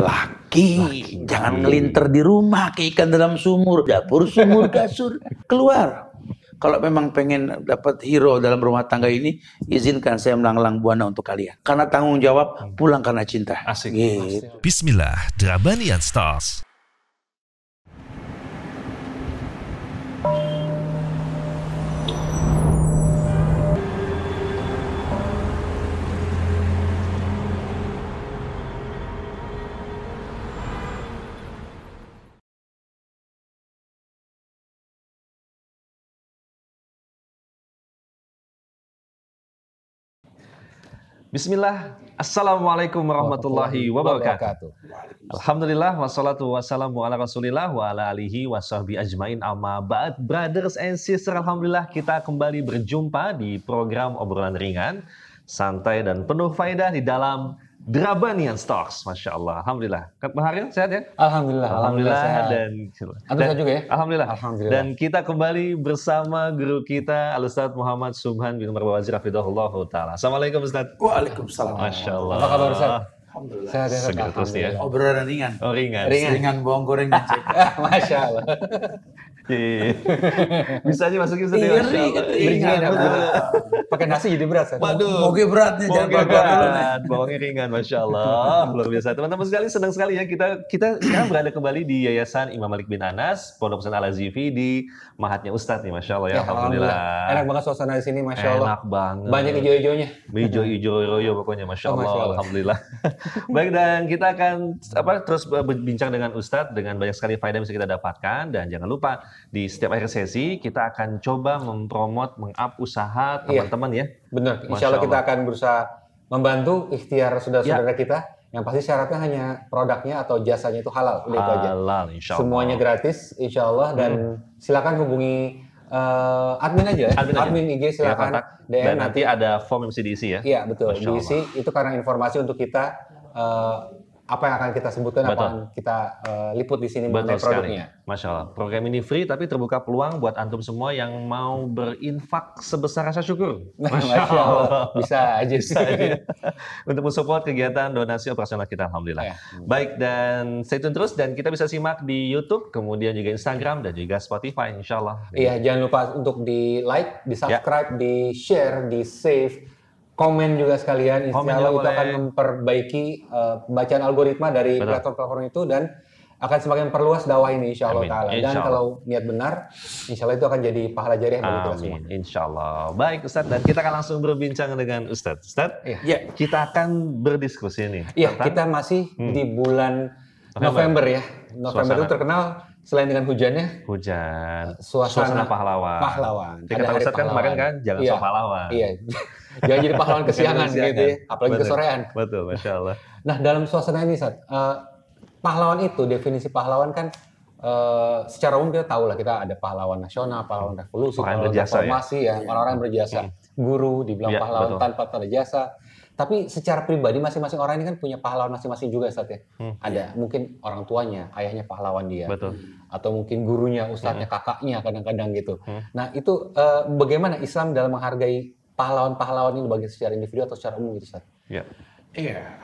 Laki, jangan ngelinter di rumah kayak ikan dalam sumur, dapur sumur kasur, keluar. Kalau memang pengen dapat hero dalam rumah tangga ini, izinkan saya melanglang buana untuk kalian. Karena tanggung jawab, pulang karena cinta. Asik. Gitu. Bismillah, Drabanian Stars. Bismillah, Assalamualaikum warahmatullahi wabarakatuh. Alhamdulillah, wassalatu wassalamu ala rasulillah wa ala alihi wa sahbihi ajmain amma ba'd. Brothers and sisters, Alhamdulillah kita kembali berjumpa di program obrolan ringan, santai dan penuh faedah di dalam Drabanian Stocks. Masya Allah, Alhamdulillah. Kak Baharil, sehat ya? Alhamdulillah. Alhamdulillah sehat. dan Antum sehat juga ya? Alhamdulillah. Alhamdulillah. Dan kita kembali bersama guru kita Al Ustaz Muhammad Subhan bin Umar Wazir Hafidhullah taala. Assalamualaikum Ustaz. Waalaikumsalam. Masya Allah. Apa kabar Ustaz? Alhamdulillah. Sehat? Segar terus ya. Obrolan ringan. Oh ringan. Ringan. Ringan bawang goreng dicek. Masya Allah. Iya. Bisa aja masukin ya, Iya, ringan, ringan. Pakai nasi jadi berat. Ustaz. Waduh. Moge beratnya jangan Oke, berat. Bawangnya ringan, Masya Allah. Luar biasa. Teman-teman sekali, senang sekali ya. Kita kita sekarang berada kembali di Yayasan Imam Malik bin Anas, Pondok Pesantren Al-Azifi di Mahatnya Ustadz nih, Masya Allah ya. Ya, Alhamdulillah. Enak banget suasana di sini, Masya Allah. Enak banget. Banyak hijau-hijaunya. Hijau-hijau royo pokoknya, Masya Oh, Masya Allah. Alhamdulillah. Baik, dan kita akan apa terus berbincang dengan Ustadz dengan banyak sekali faedah yang bisa kita dapatkan. Dan jangan lupa, di setiap akhir sesi, kita akan coba mempromot, meng-up usaha Iya. teman-teman ya. Benar. Insya Allah kita akan berusaha membantu ikhtiar saudara-saudara Ya. kita. Yang pasti syaratnya hanya produknya atau jasanya itu halal. Udah itu aja. Halal, insya Allah. Semuanya gratis, Insya Allah. Dan silakan hubungi eh, admin aja ya. Admin aja. IG Ya, silakan kontak. DM Dan nanti ada form yang mesti diisi ya. Iya betul. Masya Diisi itu karena informasi untuk kita eh, apa yang akan kita sebutkan, apa Betul. yang kita eh, liput di sini Betul mengenai sekali. produknya. Masya Allah. Program ini free tapi terbuka peluang buat antum semua yang mau berinfak sebesar rasa syukur. Masya Allah. Bisa aja. Bisa aja. Untuk mensupport kegiatan donasi operasional kita, Alhamdulillah. Ya. Baik, dan stay tune terus. Dan kita bisa simak di YouTube, kemudian juga Instagram, dan juga Spotify, insya Allah. Iya, jangan lupa untuk di like, di Ya. subscribe, di share, di save, komen juga sekalian. Insya Allah itu akan memperbaiki bacaan algoritma dari platform-platform itu dan akan semakin perluas dakwah ini Insya Allah. Taala. Dan Allah. kalau niat benar, Insya Allah itu akan jadi pahala jariah bagi kita semua. Insya Allah. Baik, Ustadz. Dan kita akan langsung berbincang dengan Ustadz. Ustadz, Iya. Ya, kita akan berdiskusi nih. Iya, tentang- kita masih di bulan Hmm. November. November, ya. November Suasana. itu terkenal selain dengan hujannya, hujan, Suasana pahlawan. pahlawan. Kata hari Ustadz kan kemarin pahlawan. kan, jangan Iya. sok pahlawan. Iya. Jangan jadi pahlawan kesiangan gitu ya, apalagi Betul. kesorean. Betul, Masya Allah. Nah, dalam suasana ini, Sat, eh, pahlawan itu, definisi pahlawan kan eh, secara umum kita tahu lah, kita ada pahlawan nasional, pahlawan revolusi, Orang pahlawan berjasa, ya. reformasi ya, orang-orang yang berjasa. Guru dibilang Iya, pahlawan betul. tanpa tanda jasa. Tapi secara pribadi masing-masing orang ini kan punya pahlawan masing-masing juga, Sat ya. Hmm. Ada mungkin orang tuanya, ayahnya pahlawan dia. Betul. Atau mungkin gurunya, ustadznya, kakaknya kadang-kadang gitu. Hmm. Nah, itu eh, bagaimana Islam dalam menghargai pahlawan-pahlawan ini bagi secara individu atau secara umum gitu, Sat? Ya. Iya.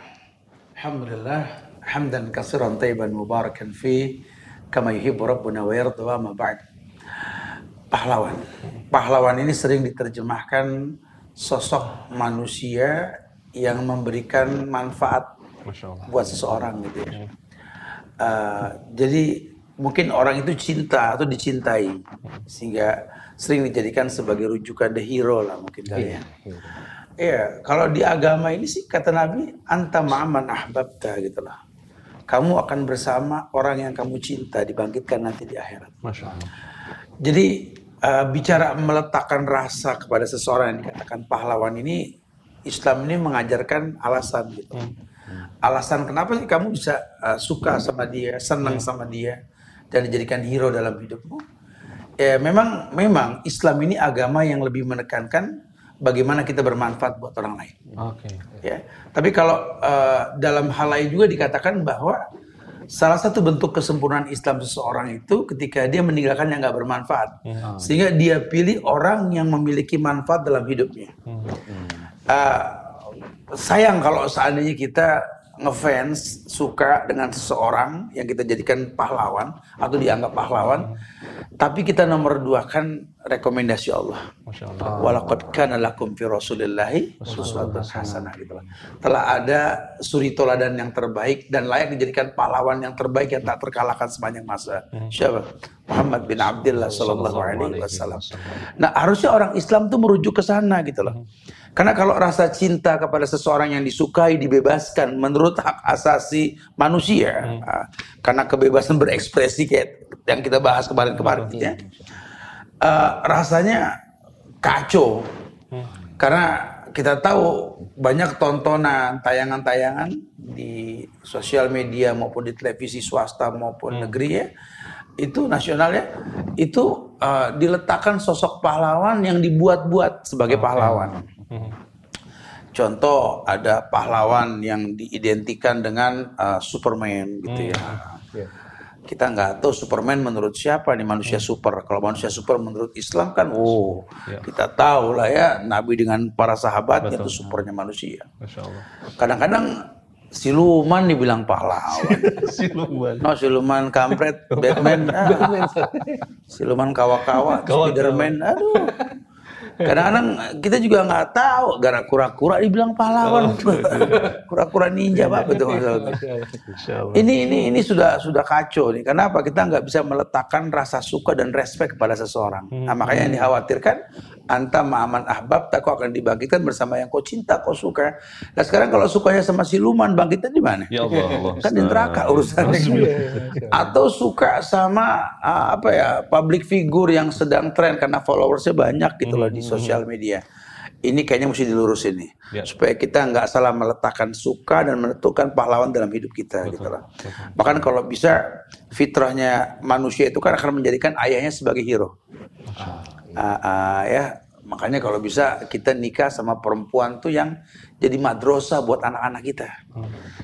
Alhamdulillah. Hamdan kasiran tayyiban mubarakan fi kama yuhibbu rabbuna wa yarda wa ma ba'd. Pahlawan. Pahlawan ini sering diterjemahkan sosok manusia yang memberikan manfaat buat seseorang gitu ya. Uh, jadi mungkin orang itu cinta atau dicintai sehingga sering dijadikan sebagai rujukan the hero lah mungkin kali ya. Iya, kalau di agama ini sih kata Nabi anta ma'aman ahbabta gitu lah. Kamu akan bersama orang yang kamu cinta dibangkitkan nanti di akhirat. Masya Allah. Jadi uh, bicara meletakkan rasa kepada seseorang yang dikatakan pahlawan ini Islam ini mengajarkan alasan gitu. Alasan kenapa sih kamu bisa uh, suka sama dia, senang sama dia dan dijadikan hero dalam hidupmu? Ya memang memang Islam ini agama yang lebih menekankan bagaimana kita bermanfaat buat orang lain. Oke. Ya. Tapi kalau uh, dalam hal lain juga dikatakan bahwa salah satu bentuk kesempurnaan Islam seseorang itu ketika dia meninggalkan yang nggak bermanfaat, sehingga dia pilih orang yang memiliki manfaat dalam hidupnya. Uh, sayang kalau seandainya kita ngefans, suka dengan seseorang yang kita jadikan pahlawan atau dianggap pahlawan, tapi kita nomor dua kan rekomendasi Allah. Walaqad kana lakum fi Rasulillahi uswatun hasanah gitu lah. Telah ada suri toladan yang terbaik dan layak dijadikan pahlawan yang terbaik yang tak terkalahkan sepanjang masa. Siapa? Muhammad bin Abdullah sallallahu alaihi wasallam. Nah, harusnya orang Islam tuh merujuk ke sana gitu loh. Karena kalau rasa cinta kepada seseorang yang disukai dibebaskan menurut hak asasi manusia, ah, karena kebebasan berekspresi kayak yang kita bahas kemarin-kemarin gitu ya, ah, rasanya kacau. Karena kita tahu banyak tontonan, tayangan-tayangan di sosial media maupun di televisi swasta maupun negeri ya, itu nasionalnya itu ah, diletakkan sosok pahlawan yang dibuat-buat sebagai pahlawan. Contoh ada pahlawan yang diidentikan dengan uh, Superman gitu ya. Iya. Kita nggak tahu Superman menurut siapa nih manusia super. Kalau manusia super menurut Islam kan, oh Ya. kita tahu lah ya Nabi dengan para sahabatnya itu supernya manusia. Kadang-kadang siluman dibilang pahlawan. Siluman. No, siluman kampret, Batman, ah. siluman Kawa-kawa. Spiderman, aduh. Kadang-kadang kita juga nggak tahu, gara kura-kura dibilang pahlawan, kura-kura ninja apa maksudnya. Masya Allah. Ini ini ini sudah sudah kacau nih. Kenapa kita nggak bisa meletakkan rasa suka dan respect kepada seseorang? Nah, makanya yang dikhawatirkan anta ma'aman ahbab tak kau akan dibangkitkan bersama yang kau cinta, kau suka. Nah sekarang kalau sukanya sama siluman, bangkitnya di mana? Ya Allah, Allah. kan di neraka urusannya. Atau suka sama ah, apa ya public figure yang sedang tren karena followersnya banyak gitu loh di sosial media. Ini kayaknya mesti dilurusin nih Ya. supaya kita nggak salah meletakkan suka dan menentukan pahlawan dalam hidup kita gitu loh. Bahkan kalau bisa fitrahnya manusia itu kan akan menjadikan ayahnya sebagai hero. Ah, ah, ya. Makanya kalau bisa kita nikah sama perempuan tuh yang jadi madrasah buat anak-anak kita.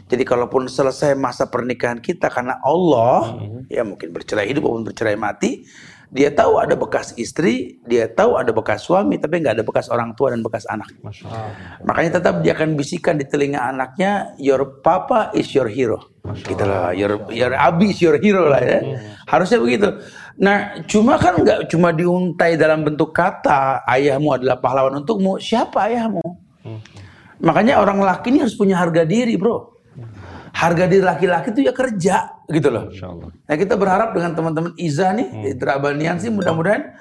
Jadi kalaupun selesai masa pernikahan kita karena Allah, ya mungkin bercerai hidup maupun bercerai mati, dia tahu ada bekas istri, dia tahu ada bekas suami, tapi nggak ada bekas orang tua dan bekas anak. Masya Allah. Makanya tetap dia akan bisikan di telinga anaknya, your papa is your hero. Gitu loh, your, your abi is your hero lah ya. Harusnya begitu. Nah, cuma kan nggak cuma diuntai dalam bentuk kata, ayahmu adalah pahlawan untukmu. Siapa ayahmu? Makanya orang laki ini harus punya harga diri, bro. Harga diri laki-laki itu ya kerja, gitu loh. Nah kita berharap dengan teman-teman Iza nih di Drabanian sih mudah-mudahan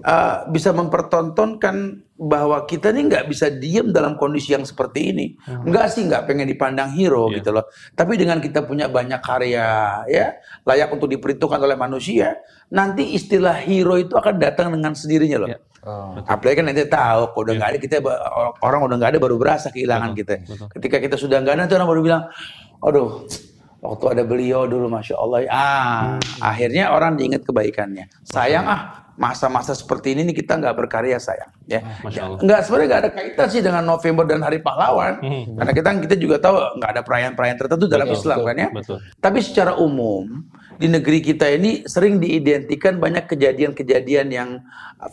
uh, bisa mempertontonkan bahwa kita nih nggak bisa diem dalam kondisi yang seperti ini. Nggak sih nggak pengen dipandang hero gitu loh. Tapi dengan kita punya banyak karya ya layak untuk diperhitungkan oleh manusia, nanti istilah hero itu akan datang dengan sendirinya loh. Ya. Oh. Apalagi kan nanti tahu, kalau udah nggak ada kita orang udah nggak ada baru berasa kehilangan kita. Ketika kita sudah nggak ada, tuh orang baru bilang, aduh, waktu ada beliau dulu, masya Allah, ah, akhirnya orang diingat kebaikannya. Sayang ah, masa-masa seperti ini nih kita nggak berkarya sayang, ya. Masya Allah. Nggak sebenarnya nggak ada kaitan sih dengan November dan Hari Pahlawan, karena kita kita juga tahu nggak ada perayaan-perayaan tertentu dalam Betul, Islam betul, kan ya. betul. Tapi secara umum di negeri kita ini sering diidentikan banyak kejadian-kejadian yang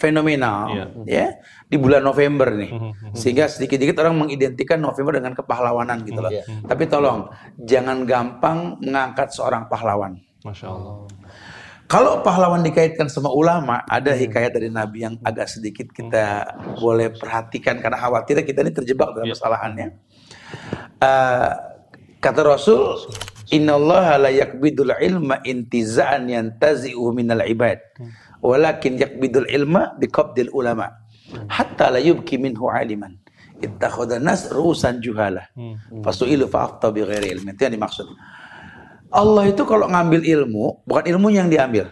fenomenal Iya. ya di bulan November nih. Sehingga sedikit-sedikit orang mengidentikan November dengan kepahlawanan gitu loh. Iya. Tapi tolong jangan gampang mengangkat seorang pahlawan. Masya Allah. Kalau pahlawan dikaitkan sama ulama, ada hikayat dari Nabi yang agak sedikit kita boleh perhatikan karena khawatirnya kita ini terjebak dalam kesalahannya. Eh, kata Rasul, Innallaha la yakbidul ilma intiza'an yantazi'u minal ibad. Walakin yakbidul ilma biqabdil ulama. Hatta la yubki minhu aliman. Ittakhadha nas ru'usan juhala. Fasu'ilu fa'afta bi ghairi ilmin. Itu yang dimaksud. Allah itu kalau ngambil ilmu, bukan ilmu yang diambil.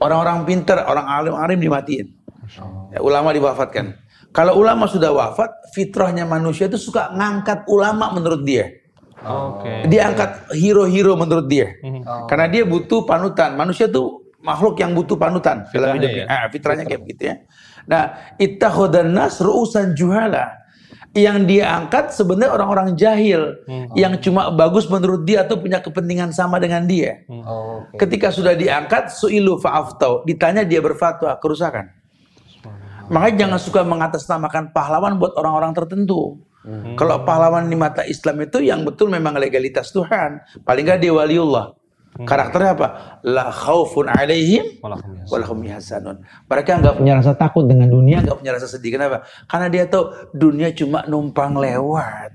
Orang-orang pinter, orang alim-alim dimatiin. Ya, ulama diwafatkan. Kalau ulama sudah wafat, fitrahnya manusia itu suka ngangkat ulama menurut dia. Oke. Dia angkat hero-hero menurut dia. Oh. Karena dia butuh panutan. Manusia tuh makhluk yang butuh panutan. Dalam Fitrahnya hidupnya. ya? Ah, fitrahnya kayak begitu ya. Nah, ittakhadhan nas ru'usan juhala. Yang dia angkat sebenarnya orang-orang jahil Hmm. yang cuma bagus menurut dia atau punya kepentingan sama dengan dia. Oh, oke. Ketika sudah diangkat, su'ilu fa'aftau. Ditanya dia berfatwa, kerusakan. Makanya jangan suka mengatasnamakan pahlawan buat orang-orang tertentu. Kalau pahlawan di mata Islam itu yang betul memang legalitas Tuhan. Paling nggak dia waliullah. Karakternya apa? La khaufun alaihim Walahum yahzanun. Mereka nggak punya rasa takut dengan dunia, nggak punya rasa sedih. Kenapa? Karena dia tahu dunia cuma numpang lewat.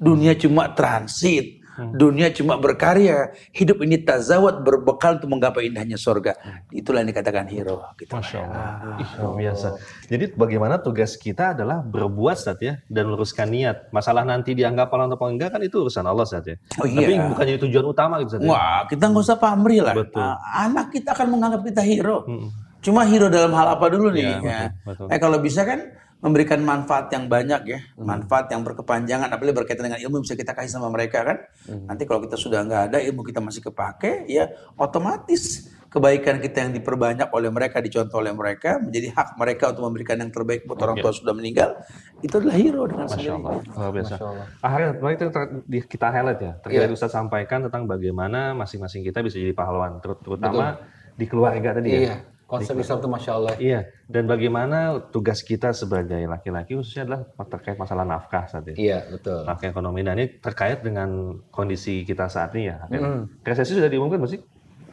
Dunia cuma transit. Dunia cuma berkarya. Hidup ini tazawat berbekal untuk menggapai indahnya surga. Itulah yang dikatakan hero. Gitu. Masya Allah. Ih, luar biasa. Jadi bagaimana tugas kita adalah berbuat Ustaz ya dan luruskan niat. Masalah nanti dianggap pahala atau enggak kan itu urusan Allah Ustaz ya. Oh, iya. Tapi bukan jadi tujuan utama gitu Ustaz. ya. Wah, kita nggak usah pamrih lah. Betul. Ah, anak kita akan menganggap kita hero. Cuma hero dalam hal apa dulu nih? Iya, ya. betul, betul. Eh kalau bisa kan memberikan manfaat yang banyak ya, manfaat yang berkepanjangan, apalagi berkaitan dengan ilmu yang bisa kita kasih sama mereka kan. Nanti kalau kita sudah nggak ada ilmu kita masih kepake, ya otomatis kebaikan kita yang diperbanyak oleh mereka, dicontoh oleh mereka, menjadi hak mereka untuk memberikan yang terbaik buat orang tua sudah meninggal, itu adalah hero dengan Masya sendirinya. Allah, luar biasa. Masya Allah. Akhirnya, kemarin itu kita highlight ya, terkait Iya. Ustaz sampaikan tentang bagaimana masing-masing kita bisa jadi pahlawan, ter- terutama di keluarga tadi ya. Konsep Islam itu masya Allah. Iya, dan bagaimana tugas kita sebagai laki-laki khususnya adalah terkait masalah nafkah saat ini. Iya betul. Nafkah ekonomi, dan ini terkait dengan kondisi kita saat ini ya. Resesi sudah diumumkan belum sih?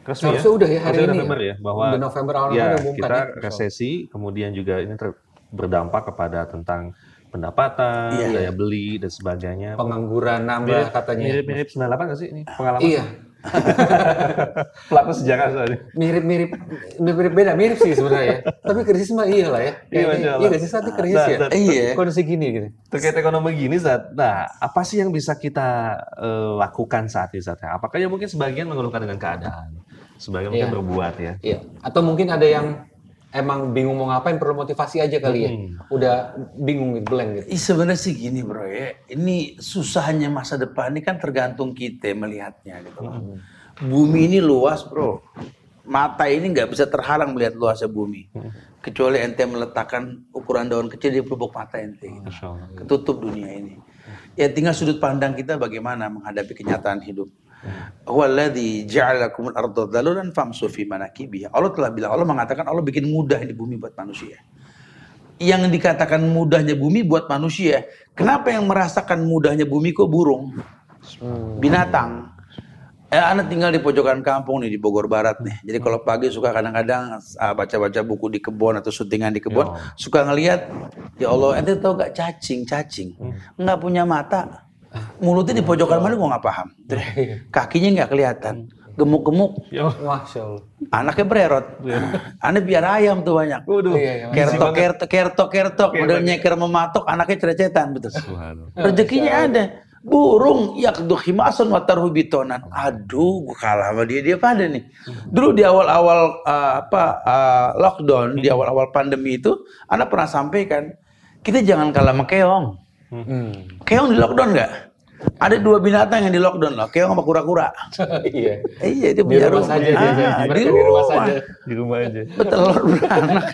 Resmi Harusnya udah ya hari Harusnya ini November ya, bahwa Udah November awal ya, diumumkan kita ya, resesi, kemudian juga ini ter- berdampak kepada tentang pendapatan, Iya. daya beli dan sebagainya. Pengangguran nambah katanya. Mirip-mirip 98 nggak sih ini pengalaman? Iya, Pelaku sejarah soalnya. mirip-mirip, mirip beda, mirip sih sebenarnya. Tapi krisis mah iya lah ya. Iya, Kayaknya-. Iya nggak sih saat krisis Nah, ya. nah, Iya. Kondisi gini gitu. Terkait ekonomi gini, Zat. Nah, apa sih yang bisa kita eh, lakukan saat ini, Zat? Apakah ya mungkin sebagian mengeluhkan dengan keadaan, sebagian mungkin Iya. berbuat ya? Iya. Atau mungkin ada yang emang bingung mau ngapain, perlu motivasi aja kali ya. Udah bingung gitu, blank gitu. Ih, sebenarnya sih gini bro ya, ini susahnya masa depan ini kan tergantung kita melihatnya gitu loh. Bumi ini luas bro, mata ini nggak bisa terhalang melihat luasnya bumi, kecuali ente meletakkan ukuran daun kecil di pelupuk mata ente, gitu. Ketutup dunia ini. Ya tinggal sudut pandang kita bagaimana menghadapi kenyataan hidup. Huwaladzi ja'alakumul arda dhalulan famsu fi manakibiha. Allah telah bilang, Allah mengatakan Allah bikin mudah di bumi buat manusia yang dikatakan mudahnya bumi buat manusia. Kenapa yang merasakan mudahnya bumi kok burung? Binatang. Eh, anak tinggal di pojokan kampung nih di Bogor Barat nih. Jadi kalau pagi suka kadang-kadang ah, baca-baca buku di kebun atau syutingan di kebun, suka ngelihat ya Allah, ente tahu gak cacing, cacing, nggak punya mata, mulutnya di pojokan mana gua nggak paham, kakinya nggak kelihatan, gemuk-gemuk, Ya, Masya Allah. anaknya bererot, aneh biar ayam tuh banyak. Waduh. Iya, iya, Kertok, kertok, kertok, kertok, model nyeker mematok, anaknya cerecetan betul. Rezekinya ada. Burung yakdu khimasan wa tarhu bitonan. Aduh, gua kalah sama dia. Dia pada nih. Dulu di awal-awal uh, apa uh, lockdown, di awal-awal pandemi itu, anak pernah sampaikan, kita jangan kalah sama keong. Hmm. Keong di lockdown nggak? Ada dua binatang yang di lockdown loh, keong sama kura-kura. iya. Iya, itu Di punya rumah saja dia, dia. Ah, Mereka di rumah saja. Di rumah aja. Betelur beranak,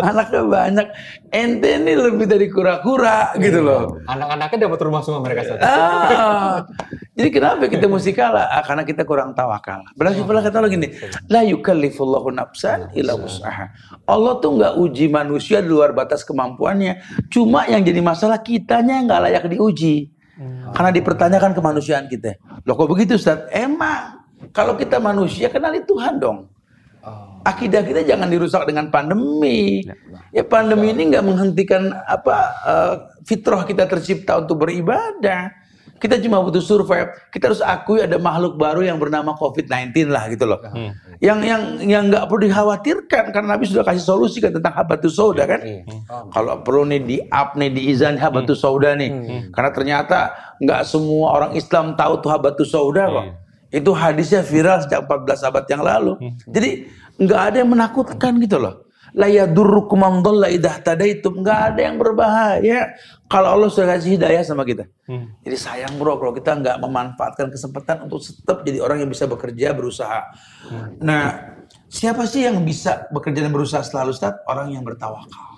anaknya banyak. Ente ini lebih dari kura-kura gitu loh. Anak-anaknya dapat rumah semua mereka saat Ah, jadi kenapa kita mesti kalah? Ah, karena kita kurang tawakal. Berarti pula kata Allah gini, la yukallifullahu nafsan illa wus'aha. Allah tuh nggak uji manusia di luar batas kemampuannya. Cuma yang jadi masalah kitanya nggak layak diuji. Karena dipertanyakan kemanusiaan kita. Loh kok begitu Ustaz? Emang kalau kita manusia kenali Tuhan dong. Akidah kita jangan dirusak dengan pandemi. Ya pandemi ini nggak menghentikan apa eh, fitrah kita tercipta untuk beribadah. Kita cuma butuh survive. Kita harus akui ada makhluk baru yang bernama COVID-19 lah gitu loh. Yang yang yang nggak perlu dikhawatirkan karena Nabi sudah kasih solusi kan tentang habatus sauda kan. Kalau perlu nih di up nih di izan habatus sauda nih. Karena ternyata nggak semua orang Islam tahu tuh habatus sauda kok. Itu hadisnya viral sejak 14 abad yang lalu. Jadi nggak ada yang menakutkan gitu loh. La yadurrukum man dhalla idza tadaitum. Nggak ada yang berbahaya kalau Allah sudah kasih hidayah sama kita. Jadi sayang bro kalau kita nggak memanfaatkan kesempatan untuk tetap jadi orang yang bisa bekerja, berusaha. Nah, siapa sih yang bisa bekerja dan berusaha selalu Ustaz? Orang yang bertawakal.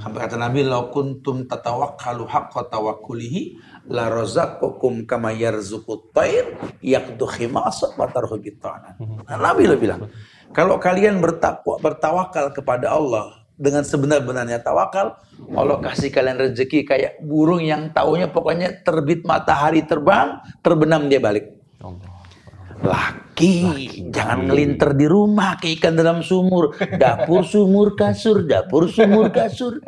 Sampai kata Nabi, "Lau kuntum tatawakkalu haqqa tawakkulihi la razaqakum kama yarzuqut tayr yaqdu khimasat wa tarhu bitanan." Nah, Nabi lo bilang, kalau kalian bertakwa, bertawakal kepada Allah dengan sebenar-benarnya tawakal, Allah kasih kalian rezeki kayak burung yang taunya pokoknya terbit matahari terbang, terbenam dia balik. Laki, jangan ngelinter di rumah kayak ikan dalam sumur. Dapur sumur kasur, dapur sumur kasur.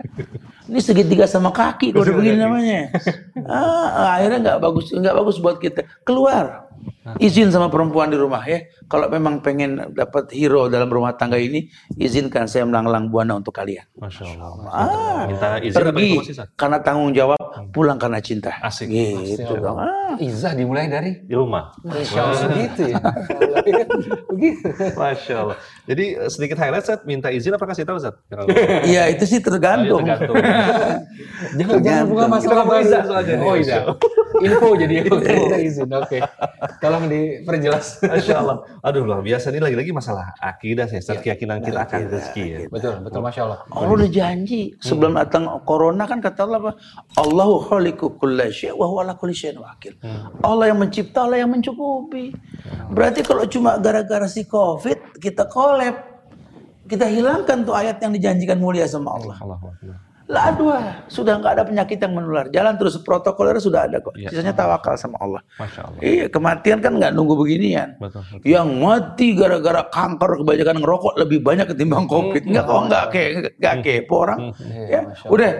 Ini segitiga sama kaki kalau begini namanya. Ah, akhirnya nggak bagus, nggak bagus buat kita. Keluar, izin sama perempuan di rumah ya. Kalau memang pengen dapat hero dalam rumah tangga ini, izinkan saya melanglang buana untuk kalian. Masya Allah. Ah, Minta izin pergi karena tanggung jawab, pulang karena cinta. Asik. Gitu dong. Ah. Izah dimulai dari Di rumah. Masya Allah gitu ya. Begitu. Masya Allah. Jadi sedikit highlight, Ustaz. Minta izin apa kasih tahu, Ustaz? Kalau- Iya itu sih tergantung. Ah, iya, tergantung. Jangan jangan bukan masalah izah soalnya nih, Oh Masya iya. Info jadi minta izin. Oke. Tolong diperjelas. Masya Allah. Aduh luar biasa ini lagi-lagi masalah akidah ya, Ustaz. Keyakinan kita akan rezeki ya. Betul, betul Masya Allah. Allah udah janji sebelum datang corona kan kata Allah apa? Allahu khaliqu kulla syai' wa huwa ala kulli syai'in wakil. Allah yang mencipta, Allah yang mencukupi. Berarti kalau cuma gara-gara si Covid kita collab, kita hilangkan tuh ayat yang dijanjikan mulia sama Allah. Allahu Akbar. Lah aduh, sudah nggak ada penyakit yang menular. Jalan terus protokolnya sudah ada kok. Iya. Sisanya tawakal sama Allah. Masya Allah. Iya, kematian kan nggak nunggu beginian. Betul, betul. Yang mati gara-gara kanker kebanyakan ngerokok lebih banyak ketimbang covid. Enggak kok enggak kayak enggak kepo orang. Ya, udah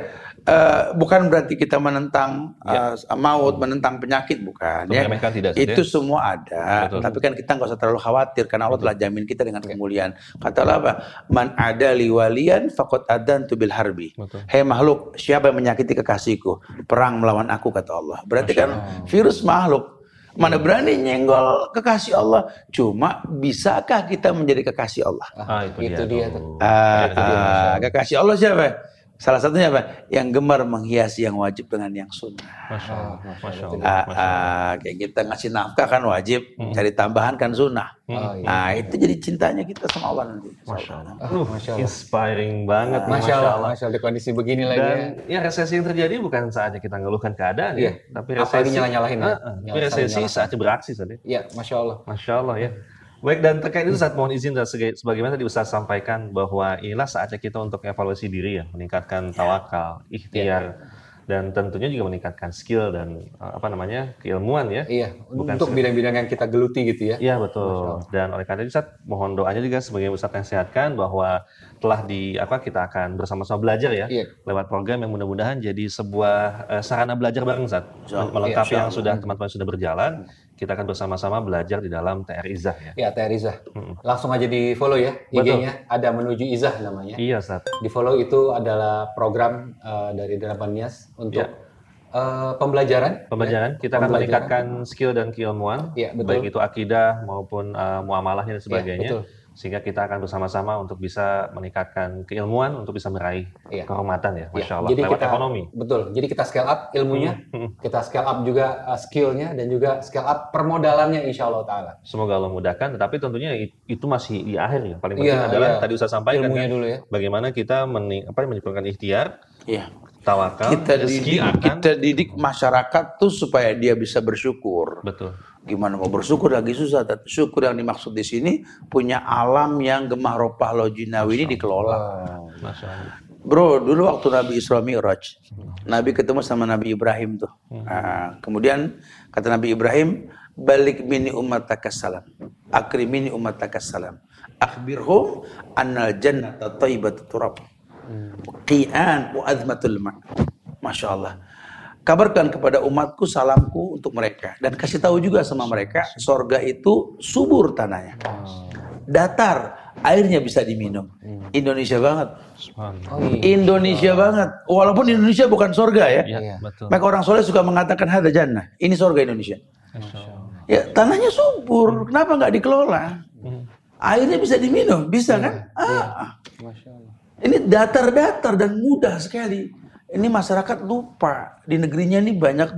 eh, bukan berarti kita menentang eh, maut, menentang penyakit bukan ya. Tidak, Itu ya? semua ada. Betul. Tapi kan kita nggak usah terlalu khawatir karena Allah telah jamin kita dengan kemuliaan. Kata Allah apa? Man ada liwalian fakot adan bil harbi. Betul. Hei makhluk, siapa yang menyakiti kekasihku? Perang melawan aku kata Allah. Berarti kan virus makhluk. Mana berani nyenggol kekasih Allah? Cuma bisakah kita menjadi kekasih Allah? Ah, itu, Itu dia, dia tuh. Ah, Itu dia, ah, kekasih Allah siapa? Salah satunya apa? Yang gemar menghiasi yang wajib dengan yang sunnah. Masya Allah. Masya Allah. Ah, ah, kayak kita ngasih nafkah kan wajib, cari tambahan kan sunnah. Oh, iya. Nah itu jadi cintanya kita sama Allah nanti. Masya Allah. Ah, Uh, Masya Allah. inspiring banget. nih, Masya Allah, Masya Allah di kondisi begini lagi ya. Dan ya resesi yang terjadi bukan saatnya kita ngeluhkan keadaan Iya. ya, tapi Apalagi resesi nyalah-nyalahin ya. Ah, ah. Tapi resesi saatnya beraksi tadi. Iya, Masya Allah. Masya Allah ya. Baik dan terkait itu saat mohon izin dan sebagaimana tadi Ustaz sampaikan bahwa inilah saatnya kita untuk evaluasi diri ya, meningkatkan tawakal, ikhtiar dan tentunya juga meningkatkan skill dan uh, apa namanya keilmuan ya. Iya, Bukan untuk bidang-bidang yang kita geluti gitu ya. Iya betul. Dan oleh karena itu Ustaz, mohon doanya juga sebagai Ustaz yang sehatkan bahwa telah di apa kita akan bersama-sama belajar ya Iya. lewat program yang mudah-mudahan jadi sebuah eh, sarana belajar bareng Ustaz. Melengkapi Iya, yang sudah teman-teman sudah berjalan, kita akan bersama-sama belajar di dalam TR Izah ya. Ya, Teh Riza. Langsung aja di follow ya. IG-nya ada menuju Izah namanya. Iya Ustaz. Di follow itu adalah program uh, dari Delapan Nias untuk Ya. uh, pembelajaran. Pembelajaran kita akan Pembelajaran. meningkatkan skill dan keilmuan, Iya, betul. baik itu akidah maupun uh, muamalahnya dan sebagainya. betul. Sehingga kita akan bersama-sama untuk bisa meningkatkan keilmuan untuk bisa meraih Iya. kehormatan ya, Ya, masya Allah. jadi Lewat kita ekonomi. betul. Jadi kita scale up ilmunya, kita scale up juga uh, skillnya dan juga scale up permodalannya insya Allah taala. Semoga Allah mudahkan, tetapi tentunya it- itu masih di akhir ya. Paling penting Iya, adalah iya. tadi saya sampaikan Ilmunya kan, dulu ya. bagaimana kita meni, apa, menyempurnakan ikhtiar, Iya. tawakal, Kita didik, akan kita didik masyarakat tuh supaya dia bisa bersyukur. betul. Gimana mau bersyukur lagi susah. Tapi Syukur yang dimaksud di sini punya alam yang gemah ropah lojinawi ini dikelola. Bro, dulu waktu Nabi Isra Mi'raj, Nabi ketemu sama Nabi Ibrahim tuh. Nah, kemudian kata Nabi Ibrahim, balik mini ummataka salam. Akrimini ummataka salam. Akhbirhum annal jannata taibatu turab. Qi'an wa azmatul ma. Masya Allah. Kabarkan kepada umatku salamku untuk mereka. Dan kasih tahu juga sama mereka, sorga itu subur tanahnya. Datar, airnya bisa diminum. Indonesia banget. Subhanallah. Iya. Indonesia banget. Walaupun Indonesia bukan surga ya. Ya, Iya. betul. Maka orang soleh suka mengatakan ada jannah. Ini surga Indonesia. Ya tanahnya subur. Kenapa nggak dikelola? Airnya bisa diminum, bisa kan? Ah, ini datar-datar dan mudah sekali. Ini masyarakat lupa di negerinya ini banyak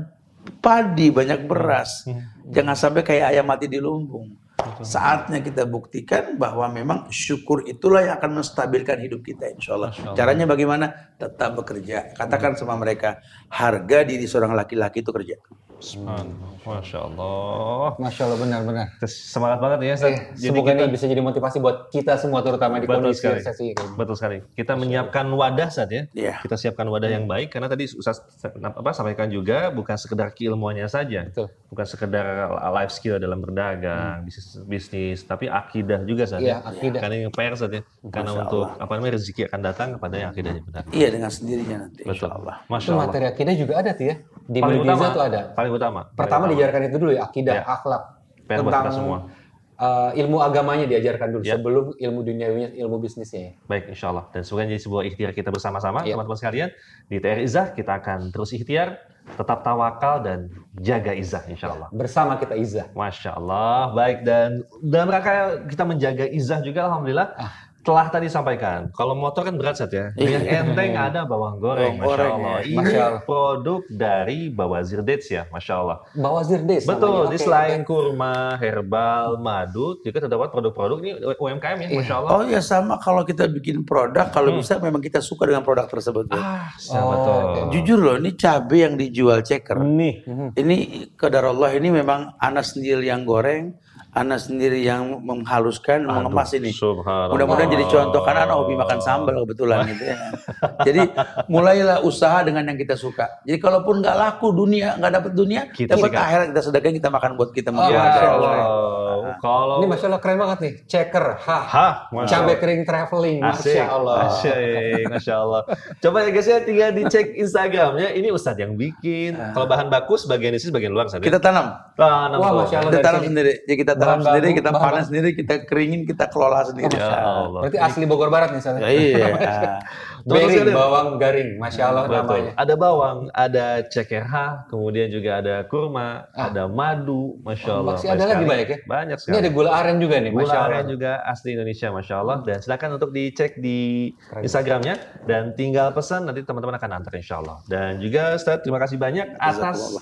padi, banyak beras. Jangan sampai kayak ayam mati di lumbung. Saatnya kita buktikan bahwa memang syukur itulah yang akan menstabilkan hidup kita insya Allah. Caranya bagaimana? Tetap bekerja. Katakan sama mereka, harga diri seorang laki-laki itu kerja. Subhanallah. Masya Allah. Masya Allah benar-benar. Semangat banget ya. Ustaz. Eh, Jadi semoga kita ini bisa jadi motivasi buat kita semua terutama di Betul kondisi sekali. resesi gini. Betul sekali. Kita menyiapkan wadah saat ya. Iya. Kita siapkan wadah yang baik karena tadi Ustaz apa sampaikan juga bukan sekedar keilmuannya saja. Betul. Bukan sekedar life skill dalam berdagang, bisnis bisnis, tapi akidah juga saat Iya, ya. akidah. Karena yang PR saat ya. Karena Masya untuk apa namanya rezeki akan datang kepada yang akidahnya benar. Iya dengan sendirinya nanti. Betul. Insya Allah. Masya Itu Allah. materi akidah juga ada tuh ya. Di Paling utama. tuh ada. Paling utama. Pertama Paling diajarkan itu dulu ya, akidah, Ya. akhlak. PR tentang semua. uh, ilmu agamanya diajarkan dulu Ya. sebelum ilmu duniawinya, ilmu bisnisnya ya. Baik, insya Allah. Dan semoga jadi sebuah ikhtiar kita bersama-sama, Iya. teman-teman sekalian. Di TR Izzah, kita akan terus ikhtiar, tetap tawakal, dan jaga Izzah, insya Allah. Bersama kita izah. Masya Allah. Baik, dan dalam rangka kita menjaga Izzah juga, Alhamdulillah, telah tadi sampaikan. Kalau motor kan berat, Sat, ya. Yang enteng ada bawang goreng, Masya Allah. ya. Ini Masya Allah. produk dari Bawazir Dates ya, Masya Allah. Bawazir Des. Betul, di selain kurma, herbal, madu, juga terdapat produk-produk ini UMKM ya, Masya Allah. Oh ya sama kalau kita bikin produk, kalau bisa memang kita suka dengan produk tersebut. Bro. Ah, Oh, betul. oke. Jujur loh, ini cabai yang dijual ceker. Nih, Ini kadar Allah ini memang anak sendiri yang goreng, anak sendiri yang menghaluskan, mengemas ini. Mudah-mudahan jadi contoh karena anak hobi makan sambal kebetulan gitu ya. Jadi mulailah usaha dengan yang kita suka. Jadi kalaupun nggak laku dunia, nggak dapat dunia, Kita dapat akhirat kita sedekah kita makan buat kita Oh, Ya mengeluarkan. Allah. Kalau Ini Masya Allah keren banget nih. Checker, ha. Masya Cabai kering traveling, Asik, Masya Allah. Masya Allah. Coba ya guys ya, tinggal dicek Instagramnya. Ini Ustadz yang bikin. Kalau bahan baku sebagian isi, bagian luar Ustadz. ya? Kita tanam. tanam Wah. Masya Allah. Kita tanam sini. sendiri. Ya kita tanam Bahan sendiri, baku, kita panen baku. sendiri, kita keringin, kita kelola sendiri. Ya Allah. Berarti asli Bogor Barat nih. Ya, iya. Bering, bawang garing, Masya Allah Betul. namanya. Ada bawang, ada ceker H, kemudian juga ada kurma, Ah. ada madu, masya Oh, Allah. masih ada lagi banyak ya? Banyak Ini sekali. ada gula aren juga nih, Gula Masya Allah. aren juga asli Indonesia, masya Allah. Dan silakan untuk dicek di Instagramnya dan tinggal pesan nanti teman-teman akan antar insya Allah. Dan juga Ustaz, terima kasih banyak atas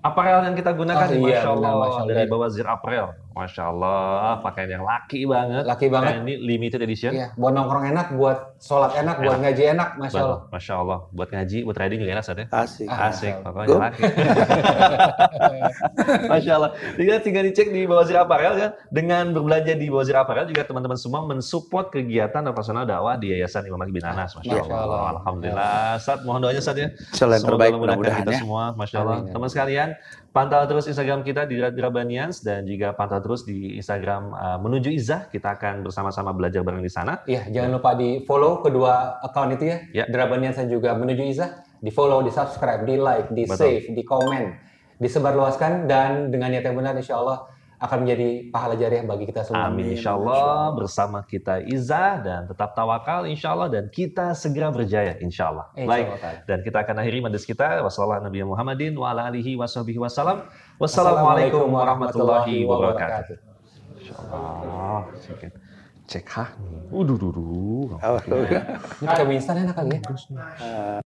aparel yang kita gunakan, Ah, iya, masya Allah, Masya Allah. dari Bawazir Apparel, masya Allah, pakaian yang laki banget. Laki banget. Dan ini limited edition. Iya, buat nongkrong enak, buat sholat enak, buat ngaji enak, Masya Allah. Masya Allah, buat ngaji, buat riding juga enak Ustaz ya. Asik. Ah. Asik, pokoknya laki. Masya Allah. Tinggal, tinggal dicek di Bawazir Apparel kan. Dengan berbelanja di Bawazir Apparel juga teman-teman semua mensupport kegiatan operasional dakwah di Yayasan Imam Ali bin Anas. Masya, Masya Allah. Allah. Alhamdullah. Saat mohon doanya Saat ya. Semoga terbaik mudah-mudahan kita ya. semua. Masya Allah. Amin. Teman sekalian, pantau terus Instagram kita di Drabanians dan juga pantau terus di Instagram uh, Menuju Izzah. Kita akan bersama-sama belajar bareng di sana. Iya, jangan lupa di follow kedua account itu ya. Ya. Drabanian saya juga menuju Izzah. Di follow, di subscribe, di like, di Betul. save, di komen, disebarluaskan dan dengan niat yang benar insya Allah akan menjadi pahala jariah bagi kita semua. Amin insya Allah bersama kita Izzah dan tetap tawakal insya Allah dan kita segera berjaya insya Allah. Insya Baik Allah ta'ala. dan kita akan akhiri majlis kita wassalamualaikum Nabi Muhammadin Wassalamualaikum warahmatullahi wabarakatuh. Insya Allah. Cek, ha. Duh, duh. Awas, Ini pakai mie instan enak kali ya.